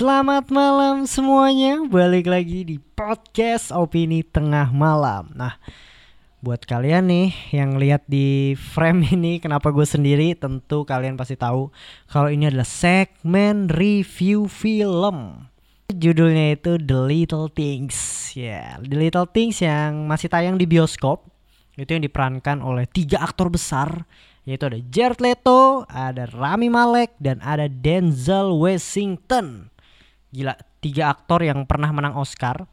Selamat malam semuanya, balik lagi di podcast Opini Tengah Malam. Nah, buat kalian nih yang lihat di frame ini kenapa gue sendiri, tentu kalian pasti tahu kalau ini adalah segmen review film. Judulnya itu The Little Things. Ya, yeah, The Little Things yang masih tayang di bioskop. Itu yang diperankan oleh tiga aktor besar yaitu ada Jared Leto, ada Rami Malek dan ada Denzel Washington. Gila, tiga aktor yang pernah menang Oscar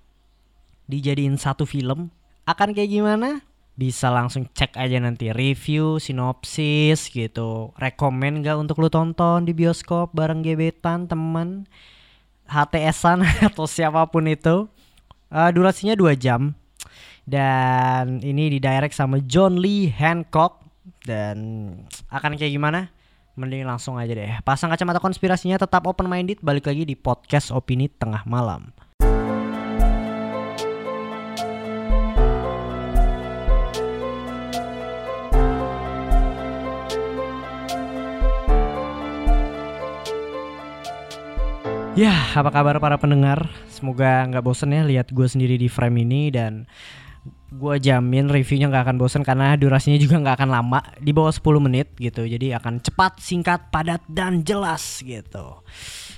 dijadiin satu film. Akan kayak gimana? Bisa langsung cek aja nanti review, sinopsis gitu. Rekomen gak untuk lu tonton di bioskop bareng gebetan, temen, HTSan atau siapa pun itu. Uh, durasinya 2 jam. Dan ini di direct sama John Lee Hancock dan akan kayak gimana? Mending langsung aja deh. Pasang kacamata konspirasinya tetap open minded. Balik lagi di podcast opini tengah malam. Ya, apa kabar para pendengar? Semoga nggak bosen ya lihat gue sendiri di frame ini dan gue jamin reviewnya nggak akan bosan karena durasinya juga nggak akan lama. Di bawah 10 menit gitu jadi akan cepat singkat padat dan jelas gitu.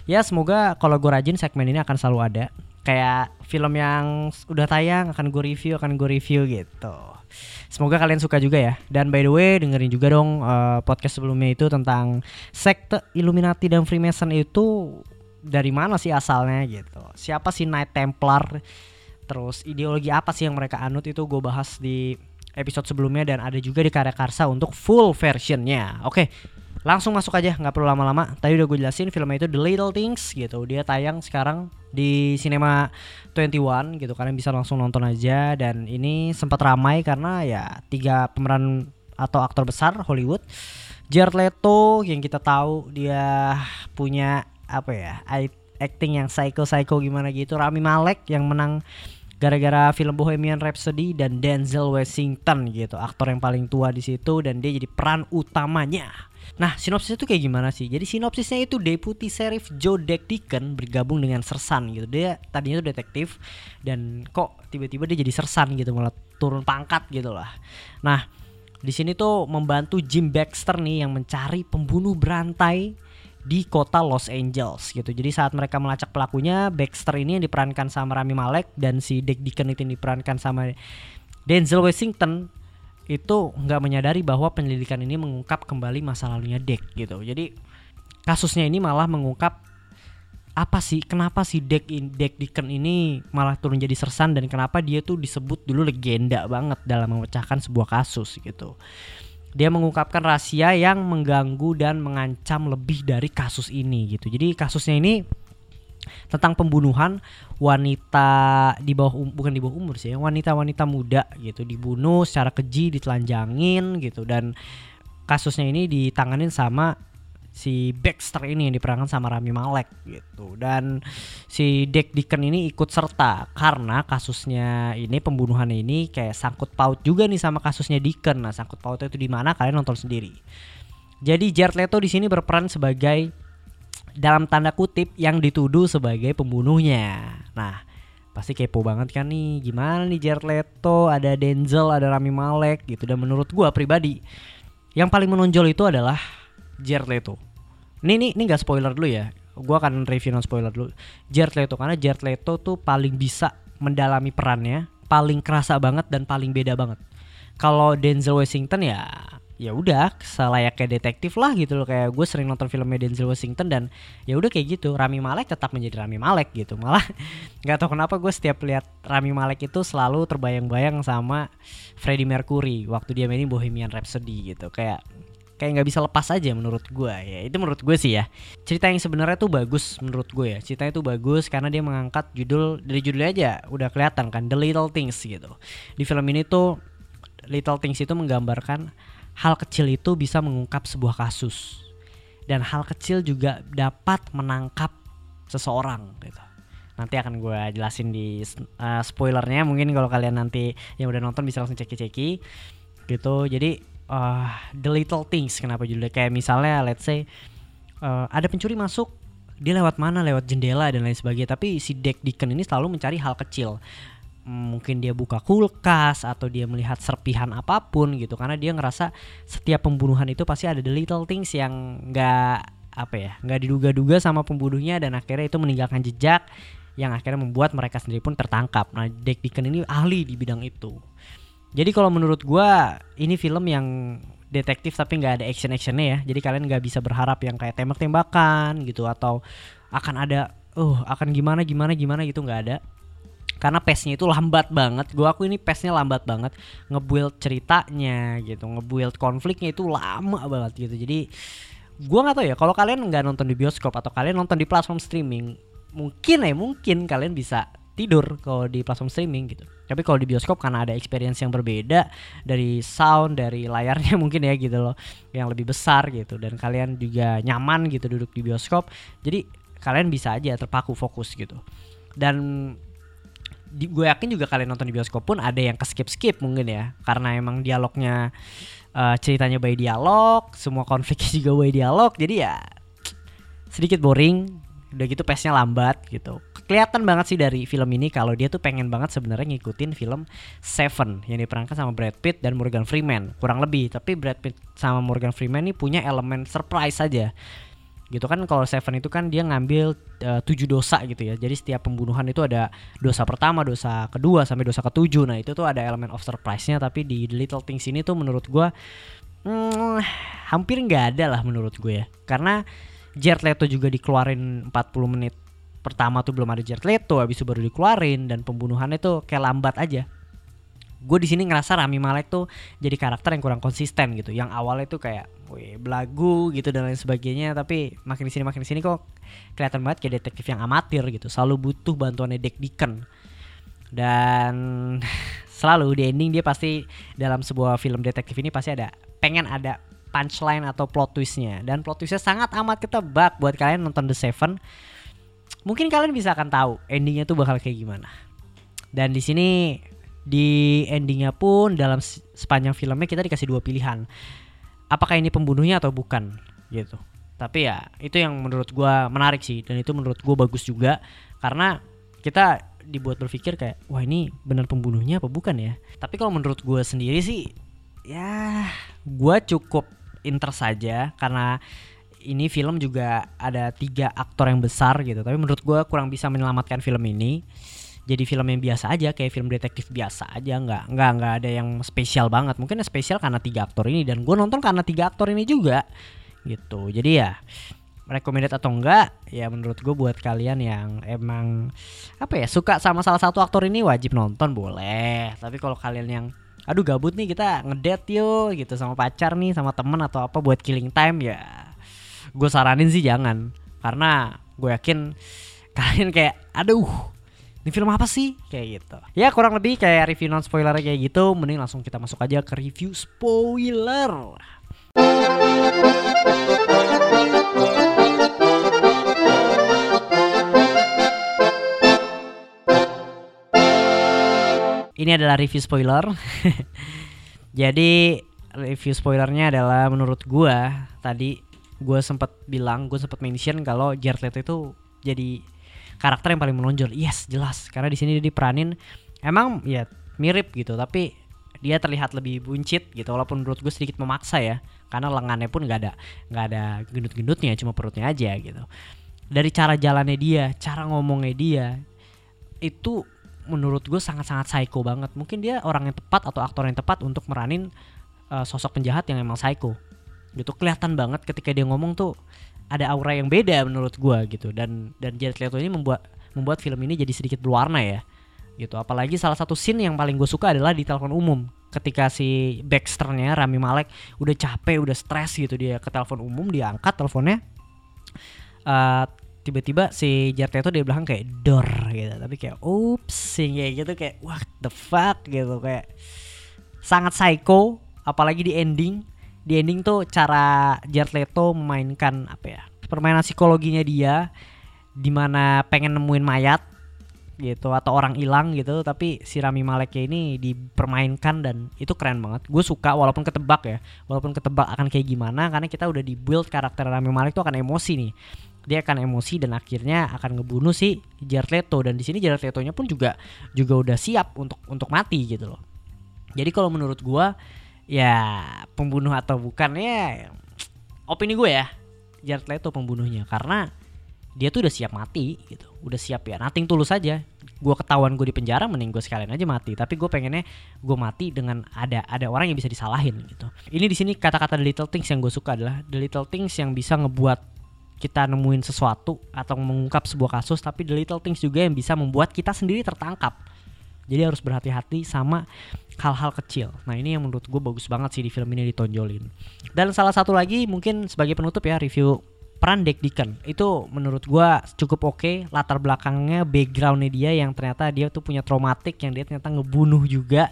Ya semoga kalau gue rajin segmen ini akan selalu ada. Kayak film yang udah tayang akan gue review akan gue review gitu. Semoga kalian suka juga ya. Dan by the way dengerin juga dong uh, podcast sebelumnya itu tentang sekte Illuminati dan Freemason itu dari mana sih asalnya gitu. Siapa sih Knight Templar Terus ideologi apa sih yang mereka anut itu gue bahas di episode sebelumnya dan ada juga di Karya Karsa untuk full versionnya. Oke, langsung masuk aja nggak perlu lama-lama. Tadi udah gue jelasin filmnya itu The Little Things gitu. Dia tayang sekarang di Cinema 21 gitu. Kalian bisa langsung nonton aja dan ini sempat ramai karena ya tiga pemeran atau aktor besar Hollywood. Jared Leto yang kita tahu dia punya apa ya acting yang psycho-psycho gimana gitu. Rami Malek yang menang gara-gara film Bohemian Rhapsody dan Denzel Washington gitu aktor yang paling tua di situ dan dia jadi peran utamanya. Nah sinopsisnya itu kayak gimana sih? Jadi sinopsisnya itu Deputi Sheriff Joe Deacon bergabung dengan sersan gitu. Dia tadinya tuh detektif dan kok tiba-tiba dia jadi sersan gitu malah turun pangkat gitu lah. Nah di sini tuh membantu Jim Baxter nih yang mencari pembunuh berantai di kota Los Angeles gitu. Jadi saat mereka melacak pelakunya, Baxter ini yang diperankan sama Rami Malek dan si Dick Deacon itu yang diperankan sama Denzel Washington itu nggak menyadari bahwa penyelidikan ini mengungkap kembali masa lalunya Dick gitu. Jadi kasusnya ini malah mengungkap apa sih kenapa si Dick Dick Deacon ini malah turun jadi sersan dan kenapa dia tuh disebut dulu legenda banget dalam memecahkan sebuah kasus gitu. Dia mengungkapkan rahasia yang mengganggu dan mengancam lebih dari kasus ini gitu. Jadi kasusnya ini tentang pembunuhan wanita di bawah um, bukan di bawah umur sih, wanita-wanita muda gitu dibunuh secara keji, ditelanjangin gitu dan kasusnya ini ditanganin sama si Baxter ini yang diperankan sama Rami Malek gitu. Dan si Dick Deacon ini ikut serta karena kasusnya ini pembunuhan ini kayak sangkut paut juga nih sama kasusnya Deacon. Nah sangkut pautnya itu di mana? Kalian nonton sendiri. Jadi Jared Leto di sini berperan sebagai dalam tanda kutip yang dituduh sebagai pembunuhnya. Nah pasti kepo banget kan nih gimana nih Jared Leto? Ada Denzel ada Rami Malek gitu. Dan menurut gua pribadi yang paling menonjol itu adalah Jared Leto ini ini ini gak spoiler dulu ya. Gua akan review non spoiler dulu. Jared Leto karena Jared Leto tuh paling bisa mendalami perannya, paling kerasa banget dan paling beda banget. Kalau Denzel Washington ya ya udah selayaknya detektif lah gitu loh kayak gue sering nonton filmnya Denzel Washington dan ya udah kayak gitu Rami Malek tetap menjadi Rami Malek gitu malah nggak tahu kenapa gue setiap lihat Rami Malek itu selalu terbayang-bayang sama Freddie Mercury waktu dia mainin Bohemian Rhapsody gitu kayak kayak nggak bisa lepas aja menurut gue ya. Itu menurut gue sih ya. Cerita yang sebenarnya tuh bagus menurut gue ya. Ceritanya tuh bagus karena dia mengangkat judul dari judulnya aja udah kelihatan kan The Little Things gitu. Di film ini tuh Little Things itu menggambarkan hal kecil itu bisa mengungkap sebuah kasus. Dan hal kecil juga dapat menangkap seseorang gitu. Nanti akan gue jelasin di uh, spoilernya. Mungkin kalau kalian nanti yang udah nonton bisa langsung ceki-ceki gitu. Jadi uh, the little things kenapa judulnya? Kayak misalnya let's say uh, ada pencuri masuk dia lewat mana? Lewat jendela dan lain sebagainya. Tapi si Deck Deacon ini selalu mencari hal kecil. Mungkin dia buka kulkas atau dia melihat serpihan apa pun gitu. Karena dia ngerasa setiap pembunuhan itu pasti ada the little things yang nggak apa ya nggak diduga-duga sama pembunuhnya dan akhirnya itu meninggalkan jejak yang akhirnya membuat mereka sendiri pun tertangkap. Nah, Deck Deacon ini ahli di bidang itu. Jadi kalau menurut gua ini film yang detektif tapi nggak ada action actionnya ya. Jadi kalian nggak bisa berharap yang kayak tembak-tembakan gitu atau akan ada, uh akan gimana gimana gimana gitu nggak ada. Karena pace-nya itu lambat banget. Gua aku ini pace-nya lambat banget. Ngebuild ceritanya gitu, ngebuild konfliknya itu lama banget gitu. Jadi gua nggak tahu ya kalau kalian nggak nonton di bioskop atau kalian nonton di platform streaming mungkin ya mungkin kalian bisa tidur kalau di platform streaming gitu. Tapi kalau di bioskop karena ada experience yang berbeda dari sound, dari layarnya mungkin ya gitu loh, yang lebih besar gitu dan kalian juga nyaman gitu duduk di bioskop. Jadi kalian bisa aja terpaku fokus gitu. Dan di, gue yakin juga kalian nonton di bioskop pun ada yang ke skip skip mungkin ya karena emang dialognya uh, ceritanya by dialog semua konfliknya juga by dialog jadi ya sedikit boring udah gitu pace-nya lambat gitu. Kelihatan banget sih dari film ini kalau dia tuh pengen banget sebenarnya ngikutin film Seven yang diperankan sama Brad Pitt dan Morgan Freeman. Kurang lebih, tapi Brad Pitt sama Morgan Freeman ini punya elemen surprise saja. Gitu kan kalau Seven itu kan dia ngambil uh, tujuh dosa gitu ya. Jadi setiap pembunuhan itu ada dosa pertama, dosa kedua sampai dosa ketujuh. Nah, itu tuh ada elemen of surprise-nya tapi di The Little Things ini tuh menurut gua hmm, hampir nggak ada lah menurut gue ya. Karena Jared Leto juga dikeluarin 40 menit pertama tuh belum ada Jared Leto habis itu baru dikeluarin dan pembunuhannya tuh kayak lambat aja. Gue di sini ngerasa Rami Malek tuh jadi karakter yang kurang konsisten gitu. Yang awalnya tuh kayak wih, belagu gitu dan lain sebagainya tapi makin di sini makin di sini kok kelihatan banget kayak detektif yang amatir gitu. Selalu butuh bantuannya Dick Deacon. Dan selalu di ending dia pasti dalam sebuah film detektif ini pasti ada pengen ada punchline atau plot twistnya. Dan plot twistnya sangat amat ketebak buat kalian nonton The Seven. Mungkin kalian bisa akan tahu endingnya tuh bakal kayak gimana. Dan di sini di endingnya pun dalam sepanjang filmnya kita dikasih dua pilihan. Apakah ini pembunuhnya atau bukan gitu. Tapi ya itu yang menurut gue menarik sih dan itu menurut gue bagus juga. Karena kita dibuat berpikir kayak wah ini benar pembunuhnya apa bukan ya? Tapi kalau menurut gue sendiri sih ya gue cukup interest saja karena ini film juga ada tiga aktor yang besar gitu. Tapi menurut gue kurang bisa menyelamatkan film ini. Jadi film yang biasa aja kayak film detektif biasa aja. Nggak nggak nggak ada yang spesial banget. Mungkin spesial karena tiga aktor ini. Dan gue nonton karena tiga aktor ini juga. Gitu. Jadi ya recommended atau enggak ya menurut gue buat kalian yang emang apa ya suka sama salah satu aktor ini wajib nonton boleh. Tapi kalau kalian yang aduh gabut nih kita ngedate yuk gitu sama pacar nih sama temen atau apa buat killing time. Ya gue saranin sih jangan. Karena gue yakin kalian kayak aduh ini film apa sih? Kayak gitu. Ya kurang lebih kayak review non spoiler kayak gitu mending langsung kita masuk aja ke review spoiler ini adalah review spoiler. Jadi review spoilernya adalah menurut gua tadi gua sempat bilang, gua sempat mention kalau Jared Leto itu jadi karakter yang paling menonjol. Yes, jelas. Karena di sini dia diperanin emang ya mirip gitu, tapi dia terlihat lebih buncit gitu walaupun menurut gue sedikit memaksa ya karena lengannya pun nggak ada nggak ada gendut-gendutnya cuma perutnya aja gitu dari cara jalannya dia cara ngomongnya dia itu menurut gue sangat-sangat psycho banget. Mungkin dia orang yang tepat atau aktor yang tepat untuk meranin uh, sosok penjahat yang emang psycho. Gitu kelihatan banget ketika dia ngomong tuh ada aura yang beda menurut gue gitu. Dan dan Jared Leto ini membuat membuat film ini jadi sedikit berwarna ya. Gitu. Apalagi salah satu scene yang paling gue suka adalah di telepon umum. Ketika si Baxternya Rami Malek udah capek, udah stres gitu dia ke telepon umum, dia angkat teleponnya. Uh, tiba-tiba si Jared Leto dia belakang kayak door gitu. Tapi kayak ups kayak gitu kayak what the fuck gitu. Kayak sangat psycho apalagi di ending. Di ending tuh cara Jared Leto memainkan apa ya permainan psikologinya dia di mana pengen nemuin mayat gitu atau orang hilang gitu. Tapi si Rami Maleknya ini dipermainkan dan itu keren banget. Gue suka walaupun ketebak ya. Walaupun ketebak akan kayak gimana karena kita udah dibuild karakter Rami Malek tuh akan emosi nih dia akan emosi dan akhirnya akan ngebunuh si Jared Leto. Dan di sini Jared Leto-nya pun juga juga udah siap untuk untuk mati gitu loh. Jadi kalau menurut gua ya pembunuh atau bukan ya opini gue ya Jared Leto pembunuhnya. Karena dia tuh udah siap mati gitu. Udah siap ya nating tulus aja. Gue ketahuan gue di penjara mending gue sekalian aja mati. Tapi gue pengennya gue mati dengan ada ada orang yang bisa disalahin gitu. Ini di sini kata-kata the little things yang gue suka adalah the little things yang bisa ngebuat kita nemuin sesuatu atau mengungkap sebuah kasus tapi the little things juga yang bisa membuat kita sendiri tertangkap jadi harus berhati-hati sama hal-hal kecil. Nah ini yang menurut gue bagus banget sih di film ini ditonjolin. Dan salah satu lagi mungkin sebagai penutup ya review peran Dick Deacon itu menurut gue cukup oke okay. latar belakangnya backgroundnya dia yang ternyata dia tuh punya traumatik yang dia ternyata ngebunuh juga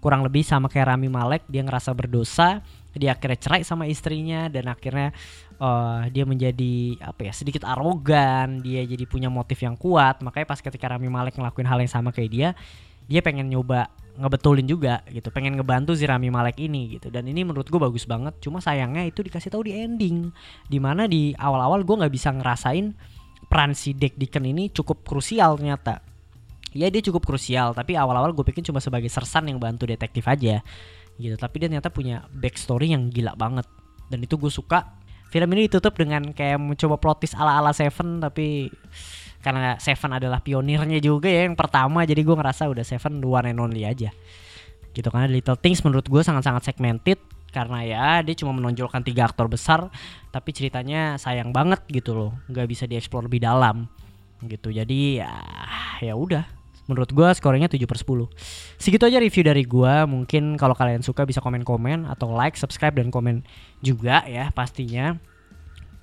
kurang lebih sama kayak Rami Malek dia ngerasa berdosa dia akhirnya cerai sama istrinya dan akhirnya uh, dia menjadi apa ya sedikit arogan dia jadi punya motif yang kuat. Makanya pas ketika Rami Malek ngelakuin hal yang sama kayak dia dia pengen nyoba ngebetulin juga gitu. Pengen ngebantu si Rami Malek ini gitu. Dan ini menurut gue bagus banget. Cuma sayangnya itu dikasih tahu di ending. Di mana di awal-awal gue nggak bisa ngerasain peran si Dick ini cukup krusial ternyata. Ya dia cukup krusial tapi awal-awal gue pikir cuma sebagai sersan yang bantu detektif aja gitu. Tapi dia ternyata punya backstory yang gila banget. Dan itu gue suka. Film ini ditutup dengan kayak mencoba plot twist ala-ala Seven tapi karena Seven adalah pionirnya juga ya yang pertama jadi gue ngerasa udah Seven one and only aja. Gitu karena Little Things menurut gue sangat-sangat segmented karena ya dia cuma menonjolkan tiga aktor besar tapi ceritanya sayang banget gitu loh. Nggak bisa dieksplor lebih dalam. Gitu jadi ya ya udah menurut gue skornya 7 per 10 segitu aja review dari gue mungkin kalau kalian suka bisa komen-komen atau like subscribe dan komen juga ya pastinya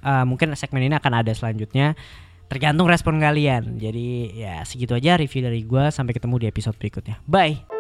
uh, mungkin segmen ini akan ada selanjutnya tergantung respon kalian. Jadi ya segitu aja review dari gue. Sampai ketemu di episode berikutnya. Bye.